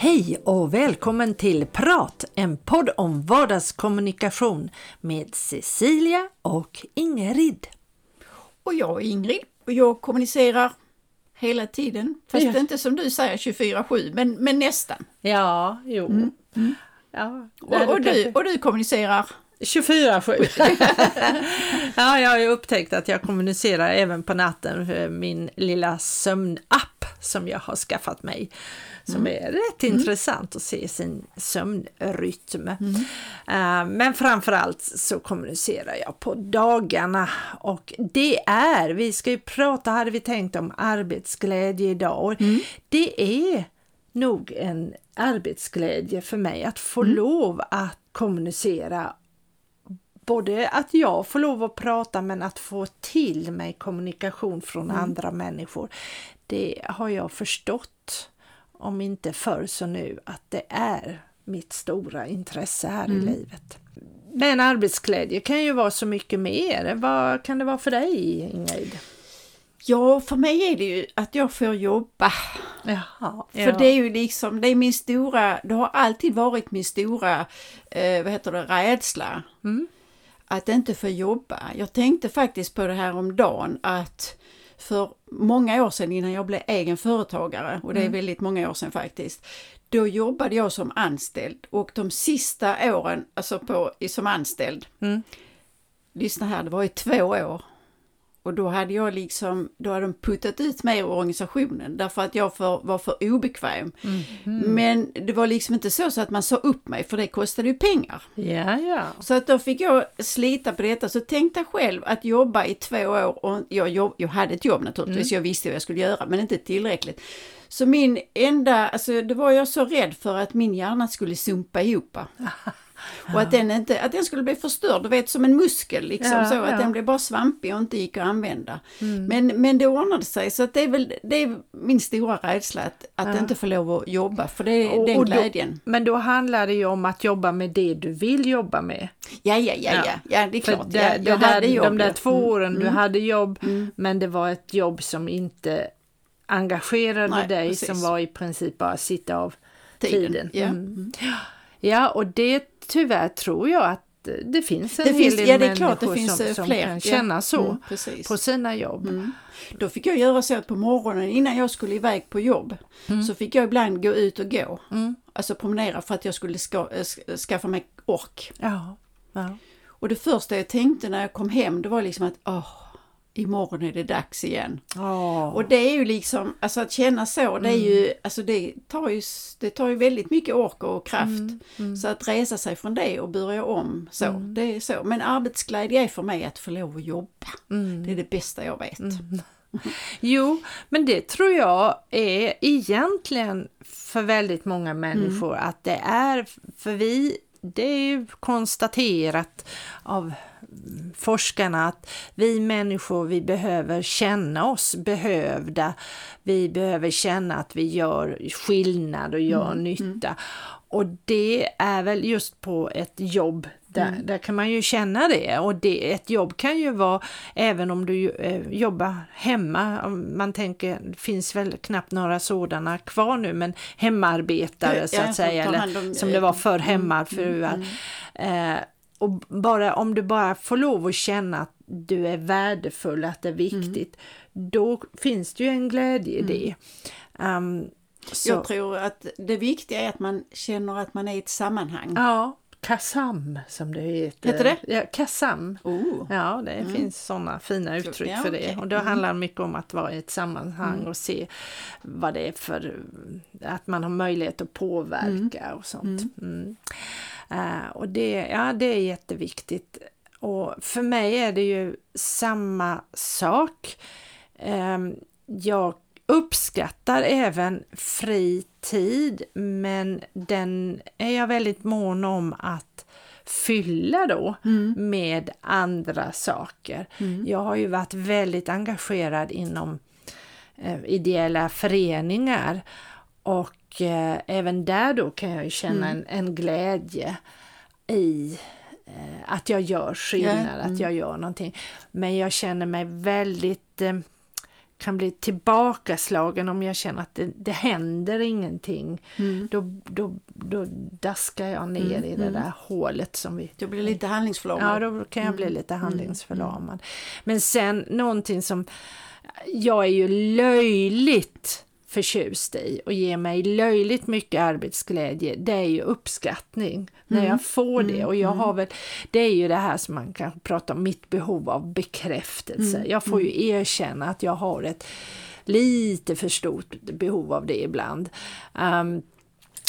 Hej och välkommen till Prat, en podd om vardagskommunikation med Cecilia och Ingrid. Och jag är Ingrid och jag kommunicerar hela tiden. Fast Ja. inte som du säger 24-7, men, men nästan. Ja, jo. Mm, Ja, Och, och, du, och du kommunicerar 24-7. ja, jag har ju upptäckt att jag kommunicerar även på natten för min lilla sömnapp som jag har skaffat mig. Som är rätt intressant att se sin sömnrytm. Eh, men framförallt så kommunicerar jag på dagarna. Och det är, vi ska ju prata, hade vi tänkt om arbetsglädje idag. Och det är nog en arbetsglädje för mig att få lov att kommunicera. Både att jag får lov att prata men att få till mig kommunikation från andra människor. Det har jag förstått, om inte förr så nu, att det är mitt stora intresse här i livet. Men arbetsglädje kan ju vara så mycket mer. Vad kan det vara för dig, Ingrid? Ja, för mig är det ju att jag får jobba. Jaha, För det är ju liksom, det är min stora, det har alltid varit min stora, eh, vad heter det, rädsla. Att inte få jobba. Jag tänkte faktiskt på det här om dagen att för många år sedan innan jag blev egen företagare, och det är väldigt många år sedan faktiskt, då jobbade jag som anställd. Och de sista åren, alltså på, som anställd, lyssna här, det var i två år. Och då hade jag liksom, då hade de puttat ut mig ur organisationen därför att jag för, var för obekväm. Men det var liksom inte så, så att man sa upp mig för det kostade ju pengar. Ja, ja. Så att då fick jag slita på detta. Så tänk dig själv att jobba i två år och jag, jobb, jag hade ett jobb naturligtvis, jag visste vad jag skulle göra men inte tillräckligt. Så min enda, alltså det var jag så rädd för att min hjärna skulle sumpa ihop. Och att den, inte, att den skulle bli förstörd, du vet som en muskel liksom Ja, så, ja. att den blev bara svampig och inte gick att använda. Men, men det ordnade sig så att det är väl det är min stora rädsla att, att inte få lov att jobba för det är den och då- glädjen. Men då handlar det ju om att jobba med det du vill jobba med. Ja, ja, ja, Ja. ja, ja det är klart. det, jag där, hade jobb. de där ja. två åren du hade jobb, men det var ett jobb som inte engagerade Nej, dig, precis. som var i princip bara sitta av Tiden, tiden. ja. Mm. Ja, och det tyvärr tror jag att det finns en Det hel finns- del ja, det är klart, det finns, som, eh, som fler. kan Ja. känna så Mm, precis. på sina jobb. Då fick jag göra så att på morgonen innan jag skulle iväg på jobb så fick jag ibland gå ut och gå. Alltså promenera för att jag skulle ska, äh, sk- skaffa mig ork. Ja, ja. Och det första jag tänkte när jag kom hem det var liksom att åh, imorgon är det dags igen. Åh. Och det är ju liksom, alltså att känna så, det är ju, alltså det tar ju, det tar ju väldigt mycket ork och kraft. Så att resa sig från det och börja om så, det är så. Men arbetsglädje är för mig att få lov att jobba. Det är det bästa jag vet. Jo, men det tror jag är egentligen för väldigt många människor att det är, för vi, det är ju konstaterat av forskarna att vi människor, vi behöver känna oss behövda. Vi behöver känna att vi gör skillnad och gör nytta. Och det är väl just på ett jobb där, där kan man ju känna det och det, ett jobb kan ju vara även om du eh, jobbar hemma. Man tänker, det finns väl knappt några sådana kvar nu men hemarbetare Ja, så att säga eller om, som det var eh, för hemmafruar. Eh, och bara om du bara får lov att känna att du är värdefull, att det är viktigt, då finns det ju en glädje i det. Um, Jag tror att det viktiga är att man känner att man är i ett sammanhang. Ja, Kassam som det heter. Heter det? Ja, Kassam. Oh. Ja, det finns sådana fina uttryck Ja, för det. Mm. Och då handlar det mycket om att vara i ett sammanhang och se vad det är för, att man har möjlighet att påverka och sånt. Mm. Eh, och det, ja, det är jätteviktigt. Och för mig är det ju samma sak. Ehm, jag uppskattar även fri tid men den är jag väldigt mån om att fylla då med andra saker. Jag har ju varit väldigt engagerad inom eh, ideella föreningar Och eh, även där då kan jag ju känna Mm. en, en glädje i eh, att jag gör skillnad, mm. att jag gör någonting. Men jag känner mig väldigt eh, kan bli tillbakaslagen om jag känner att det, det händer ingenting. Mm. Då, då, då daskar jag ner Mm, i det mm. där hålet som vi Jag blir lite handlingsförlamad. Ja, då kan jag bli Mm, lite mm, handlingsförlamad. Men sen någonting som jag är ju löjligt förtjust i och ger mig löjligt mycket arbetsglädje, det är ju uppskattning. När Mm, jag får det. mm, Och jag mm. har väl, det är ju det här som man kan prata om, mitt behov av bekräftelse. Mm, Jag får ju erkänna att jag har ett lite för stort behov av det ibland. Um,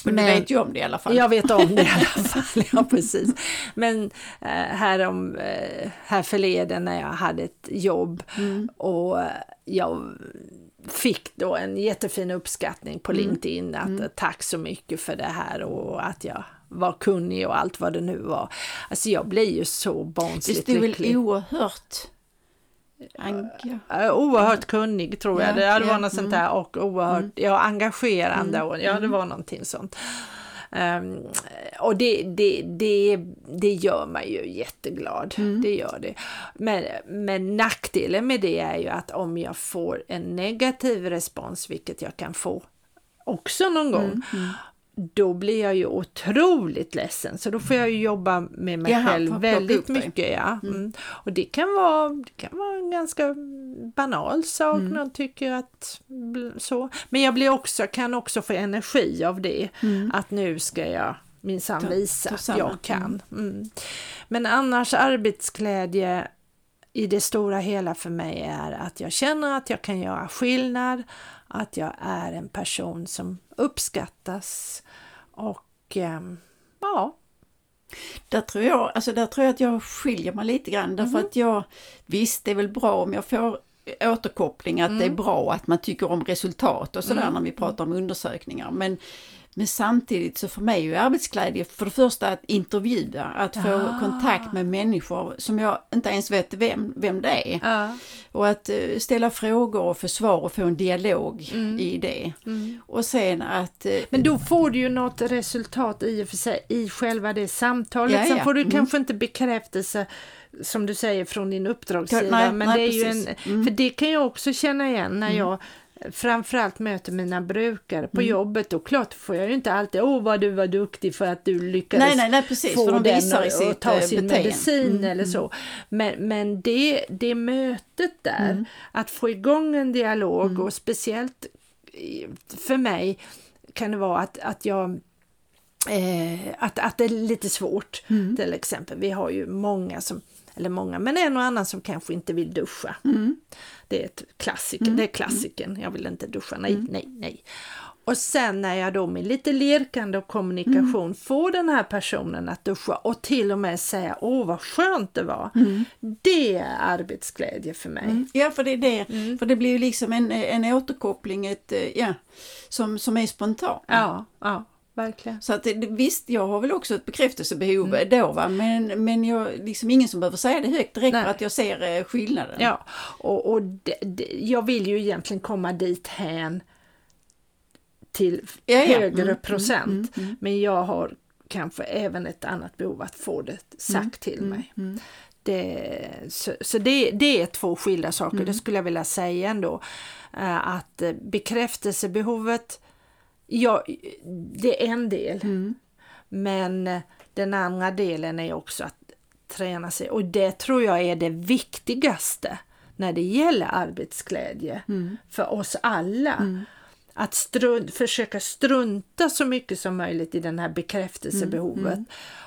Men du vet ju om det i alla fall. jag vet om det i alla fall, ja precis. Men eh, här, om, eh, här förleden när jag hade ett jobb Mm. och jag fick då en jättefin uppskattning på Mm. LinkedIn att Mm. tack så mycket för det här och att jag var kunnig och allt vad det nu var. Alltså jag blir ju så Det barnsligt stod väl lycklig. oerhört... Anka. Eh, Oerhört kunnig tror jag, Ja, det, det var ja, något sånt mm. där och oerhört ja, engagerande Mm, och ja, det mm. var någonting sånt. Ehm, och det, det, det, det gör mig ju jätteglad, Mm. det gör det. Men, men nackdelen med det är ju att om jag får en negativ respons, vilket jag kan få också någon gång, Mm, mm. Då blir jag ju otroligt ledsen. Så då får jag ju jobba med mig Jaha, själv väldigt mycket. Ja. Mm. Mm. Och det kan, vara, det kan vara en ganska banal sak, Mm. någon tycker att så. Men jag blir också, kan också få energi av det, Mm. att nu ska jag minsann visa att jag kan. Mm. Men annars arbetsglädje i det stora hela för mig är att jag känner att jag kan göra skillnad, att jag är en person som uppskattas och ehm, ja, Där tror, jag, alltså där tror jag att jag skiljer mig lite grann därför Mhm. att jag, visst det är väl bra om jag får återkoppling att det är Mm. bra att man tycker om resultat och sådär Mm. när vi pratar om undersökningar. Men, men samtidigt så för mig är arbetsglädje för det första att intervjua, att få Ah. kontakt med människor som jag inte ens vet vem, vem det är. ja. Och att eh, ställa frågor och få svar och få en dialog Mm. i det. Mm. Och sen att eh, Men då får du ju något resultat i och för sig i själva det samtalet. Ja, Sen får du Mm. kanske inte bekräftelse som du säger från din uppdragsgivare. Men nej, det är ju en, Mm. För det kan jag också känna igen när Mm. jag framförallt möter mina brukare på Mm. jobbet. Och klart får jag ju inte alltid, åh vad du var duktig för att du lyckades Nej, nej, nej precis, få de den och, och ta eh, sin beteende. medicin Mm, eller mm. så. Men, men det, det mötet där, Mm. att få igång en dialog Mm. och speciellt för mig kan det vara att, att jag eh, att, att det är lite svårt Mm. till exempel. Vi har ju många som, eller många, men en och annan som kanske inte vill duscha. Mm. Det är ett klassiker, Mm. det är klassiken. Jag vill inte duscha, nej, Mm. nej, nej. Och sen när jag då med lite lerkande och kommunikation Mm. får den här personen att duscha och till och med säga åh vad skönt det var. Mm. Det är arbetsglädje för mig. Mm. Ja, för det är det. Mm. För det blir ju liksom en, en återkoppling ett, eh, ja, som, som är spontan. Ja, ja, verkligen. Så att visst, jag har väl också ett bekräftelsebehov Mm. då va, men, men jag, liksom ingen som behöver säga det högt, det räcker att jag ser eh, skillnaden. Ja, och, och det, det, jag vill ju egentligen komma dit hän till Ja, ja. högre Mm, procent. mm, mm, Men jag har kanske även ett annat behov att få det sagt till mm, mig. mm. Det, så så det, det är två skilda saker, Mm. det skulle jag vilja säga ändå. Eh, Att eh, bekräftelsebehovet, ja, det är en del. Mm. Men eh, den andra delen är också att träna sig och det tror jag är det viktigaste när det gäller arbetsglädje Mm. för oss alla. Mm. Att strunt, försöka strunta så mycket som möjligt i den här bekräftelsebehovet Mm, mm.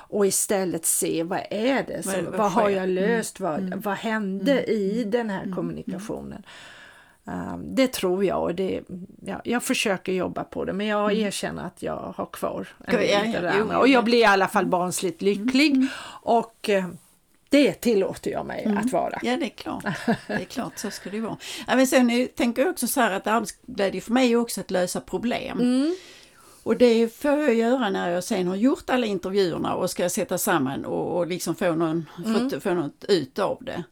och istället se vad är det, som, Vad- vad, vad har jag löst, vad, mm. vad hände i den här kommunikationen. Um, det tror jag och det, ja, jag försöker jobba på det men jag erkänner att jag har kvar en del det andra. Och jag blir i alla fall barnsligt lycklig och eh, det tillåter jag mig Mm. att vara. Ja, det är klart. Det är klart, så ska det vara. Ja, men sen tänker jag också så här att arbetsglädje för mig är också att lösa problem. Mm. Och det får jag göra när jag sen har gjort alla intervjuerna och ska sätta samman och, och liksom få, någon, Mm. få, få något ut av det.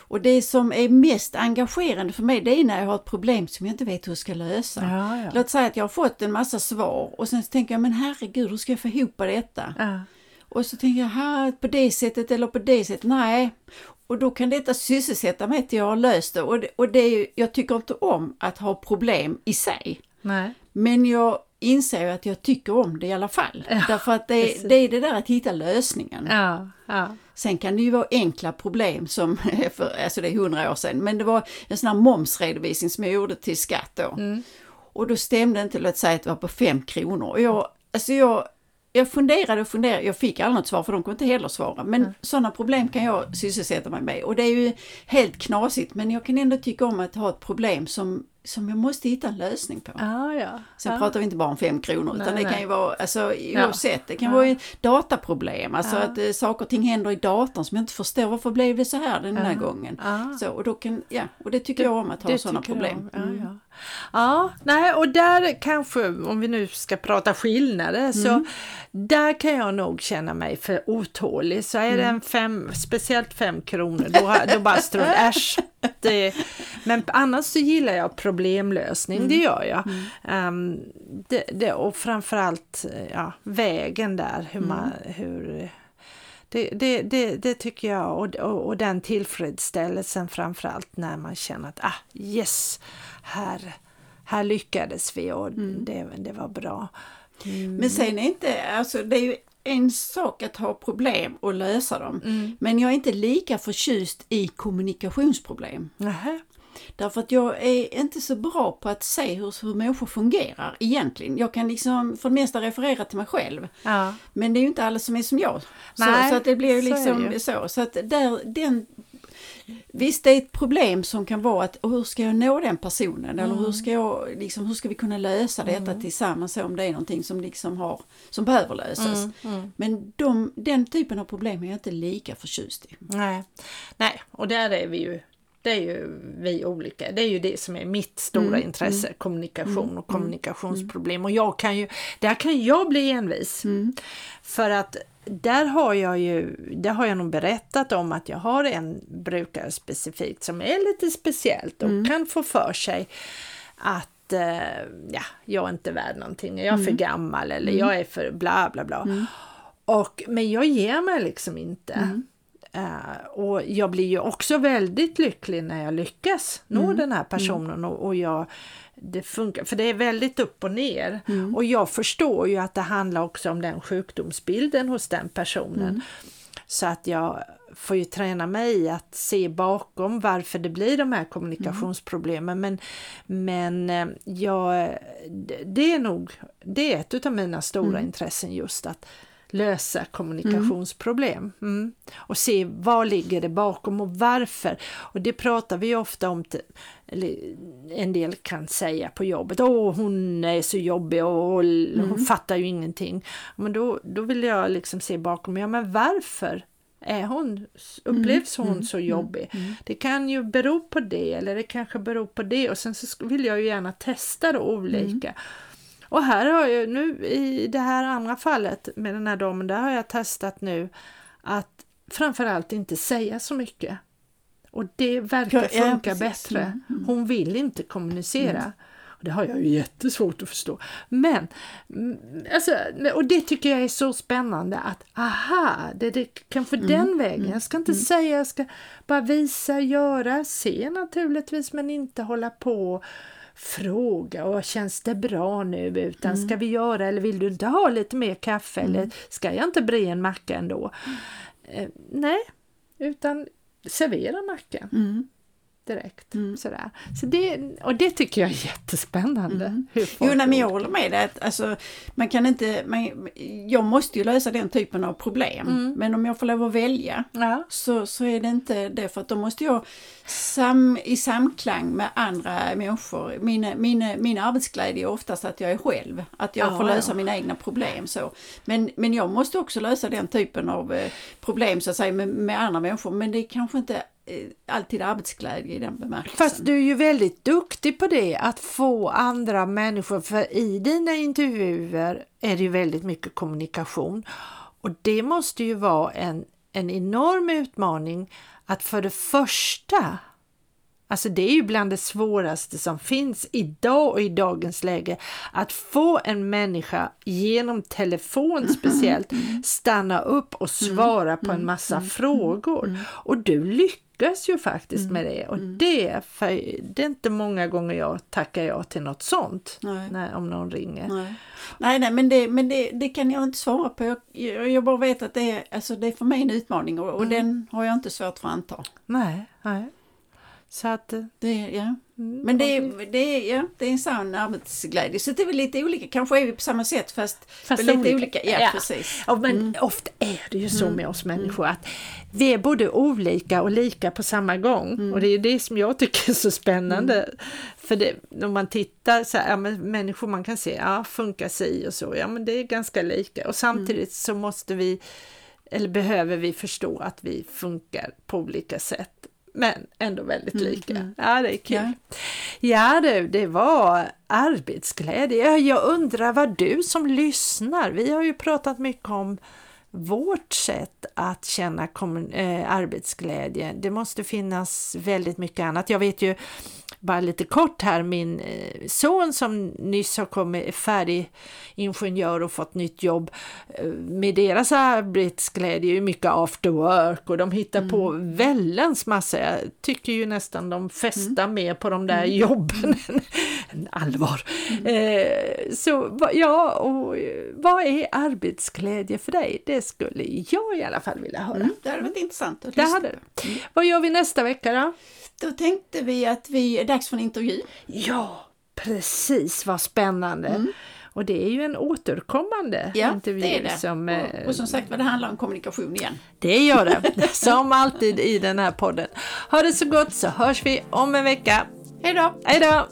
Och det som är mest engagerande för mig det är när jag har ett problem som jag inte vet hur jag ska lösa. Ja, ja. Låt säga att jag har fått en massa svar och sen så tänker jag men herregud hur ska jag få ihop detta? Ja. Och så tänker jag, "Ha, på det sättet eller på det sättet, nej. Och då kan detta sysselsätta mig till jag har löst det. Och, det, och det jag tycker inte om att ha problem i sig. Nej. Men jag inser ju att jag tycker om det i alla fall. Ja, Därför att det, precis. det är det där att hitta lösningen. Ja, ja. Sen kan det ju vara enkla problem som, för, alltså det är hundra år sedan, men det var en sån här momsredovisning som jag gjorde till skatt då. Mm. Och då stämde inte, låt säga att det var på fem kronor. Och jag, alltså jag, jag funderade och funderade, jag fick aldrig något svar för de kunde inte heller svara. Men sådana problem kan jag sysselsätta mig med. Och det är ju helt knasigt men jag kan ändå tycka om att ha ett problem som, som jag måste hitta en lösning på. ja, ja. Sen ja. pratar vi inte bara om fem kronor utan Nej, det kan nej. ju vara alltså, Ja. oavsett. Det kan Ja. vara dataproblem, alltså Ja. att eh, saker och ting händer i datorn som jag inte förstår. Varför blev det så här den här gången? Ja. Så, och, då kan, ja, och det tycker jag om att ha Det sådana problem. Mm. Ja, ja. ja, nej, och där kanske, om vi nu ska prata skillnader, så Mm. där kan jag nog känna mig för otålig. Så är det Mm. en fem, speciellt fem kronor, då, då bara strunt, äsch. Det, men annars så gillar jag problemlösning, Mm. det gör jag. Ehm, det, det, och framförallt ja, vägen där, hur man, Mm. hur det, det, det, det tycker jag och, och, och den tillfredsställelsen framförallt när man känner att ah, yes, här, här lyckades vi och Mm. det, det var bra. Men sen är inte, alltså det är ju en sak att ha problem och lösa dem. Men jag är inte lika förtjust i kommunikationsproblem. Nähä. Därför att jag är inte så bra på att se hur, hur människor fungerar egentligen. Jag kan liksom för det mesta referera till mig själv. Ja. Men det är ju inte alla som är som jag. Så, så att det blir så liksom ju. så. Så att där, den, visst det är ett problem som kan vara att hur ska jag nå den personen? Eller Mm. hur ska, jag, liksom, hur ska vi kunna lösa detta tillsammans så om det är någonting som, liksom har, som behöver lösas. Mm, Men de, den typen av problem är jag inte lika förtjust i. Nej. Nej, och där är vi ju det är ju vi olika. Det är ju det som är mitt stora Mm, intresse, kommunikation och kommunikationsproblem. Och jag kan ju, där kan jag bli envis. Mm. För att där har jag ju, där har jag nog berättat om att jag har en brukare specifikt som är lite speciellt och kan få för sig att eh, ja, jag är inte värd någonting, jag är för gammal eller jag är för bla bla bla. Och, men jag ger mig liksom inte. Eh, och jag blir ju också väldigt lycklig när jag lyckas nå den här personen och, och jag, det funkar, för det är väldigt upp och ner. Och jag förstår ju att det handlar också om den sjukdomsbilden hos den personen. Så att jag får ju träna mig i att se bakom varför det blir de här kommunikationsproblemen. Men, men eh, jag, det- det är nog det är ett av mina stora intressen just att lösa kommunikationsproblem. Mm. Och se vad ligger det bakom och varför. Och det pratar vi ofta om, till, en del kan säga på jobbet, åh hon är så jobbig och hon fattar ju ingenting. Men då, då vill jag liksom se bakom, ja men varför? Är hon, upplevs hon så jobbig? Det kan ju bero på det eller det kanske beror på det och sen så vill jag ju gärna testa då olika. Och här har jag nu i det här andra fallet med den här damen, där har jag testat nu att framförallt inte säga så mycket. Och det verkar Ja, ja, funka precis. bättre. Hon vill inte kommunicera. Och det har jag ju jättesvårt att förstå. Men, mm, alltså, och det tycker jag är så spännande att aha, det, det kan få den vägen. Jag ska inte säga, jag ska bara visa, göra, se naturligtvis, men inte hålla på fråga och känns det bra nu? Utan ska vi göra eller vill du inte ha lite mer kaffe? Eller ska jag inte bre en macka ändå? Eh, nej, utan servera mackan Mm. direkt. Sådär. Så det, och det tycker jag är jättespännande. Hur Jo, nej, men jag håller med dig. Alltså, man kan inte, man, jag måste ju lösa den typen av problem. Men om jag får lov att välja Ja. så, så är det inte det. För att då måste jag sam, i samklang med andra människor. Min, min, min arbetsglädje är oftast att jag är själv. Att jag Ja, får lösa ja. mina egna problem. Så. Men, men jag måste också lösa den typen av eh, problem så att säga, med, med andra människor. Men det är kanske inte alltid arbetsglädje i den bemärkelsen. Fast du är ju väldigt duktig på det, att få andra människor, för i dina intervjuer är det ju väldigt mycket kommunikation. Och det måste ju vara en, en enorm utmaning att för det första Alltså det är ju bland det svåraste som finns idag och i dagens läge. Att få en människa genom telefon speciellt stanna upp och svara på en massa frågor. Och du lyckas ju faktiskt med det. Och det, för, det är inte många gånger jag tackar ja till något sånt. Nej. När, om någon ringer. Nej, nej, nej men, det, men det, det kan jag inte svara på. Jag, jag, jag bara vet att det är, alltså det är för mig en utmaning och, och den har jag inte svårt för att anta. Nej, nej. Så att... eh, Det, ja. Mm, Men det, är- det, är, ja, det är en sån arbetsglädje. Så det är väl lite olika. Kanske är vi på samma sätt fast, Fast lite olika. olika. Ja, Ja. precis. Ja, men ofta är det ju så med oss människor att vi är både olika och lika på samma gång. Och det är ju det som jag tycker är så spännande. För det, när man tittar så här, ja, människor man kan se, ja funkar si och så, ja men det är ganska lika. Och samtidigt så måste vi, eller behöver vi förstå att vi funkar på olika sätt. Men ändå väldigt lika. Ja, det är kul. Ja. Ja du, det var arbetsglädje. Ja, Jag undrar vad du som lyssnar, vi har ju pratat mycket om vårt sätt att känna eh, arbetsglädje. Det måste finnas väldigt mycket annat. Jag vet ju bara lite kort här, min eh, son som nyss har kommit färdig ingenjör och fått nytt jobb. eh, Med deras arbetsglädje är ju mycket after work och de hittar på väldans massa. Jag tycker ju nästan de festar mer på de där jobben än, än allvar. Eh, så ja, och eh, vad är arbetsglädje för dig? Det skulle jag i alla fall vilja höra. Mm, det hade varit intressant att lyssna på. Vad gör vi nästa vecka då? Då tänkte vi att vi är dags för en intervju. Ja, precis vad spännande. Och det är ju en återkommande Ja, intervju. det är det. Som, eh, och, och som sagt vad det handlar om kommunikation igen. det gör det, som alltid i den här podden. Ha det så gott så hörs vi om en vecka. Hej då! Hej då!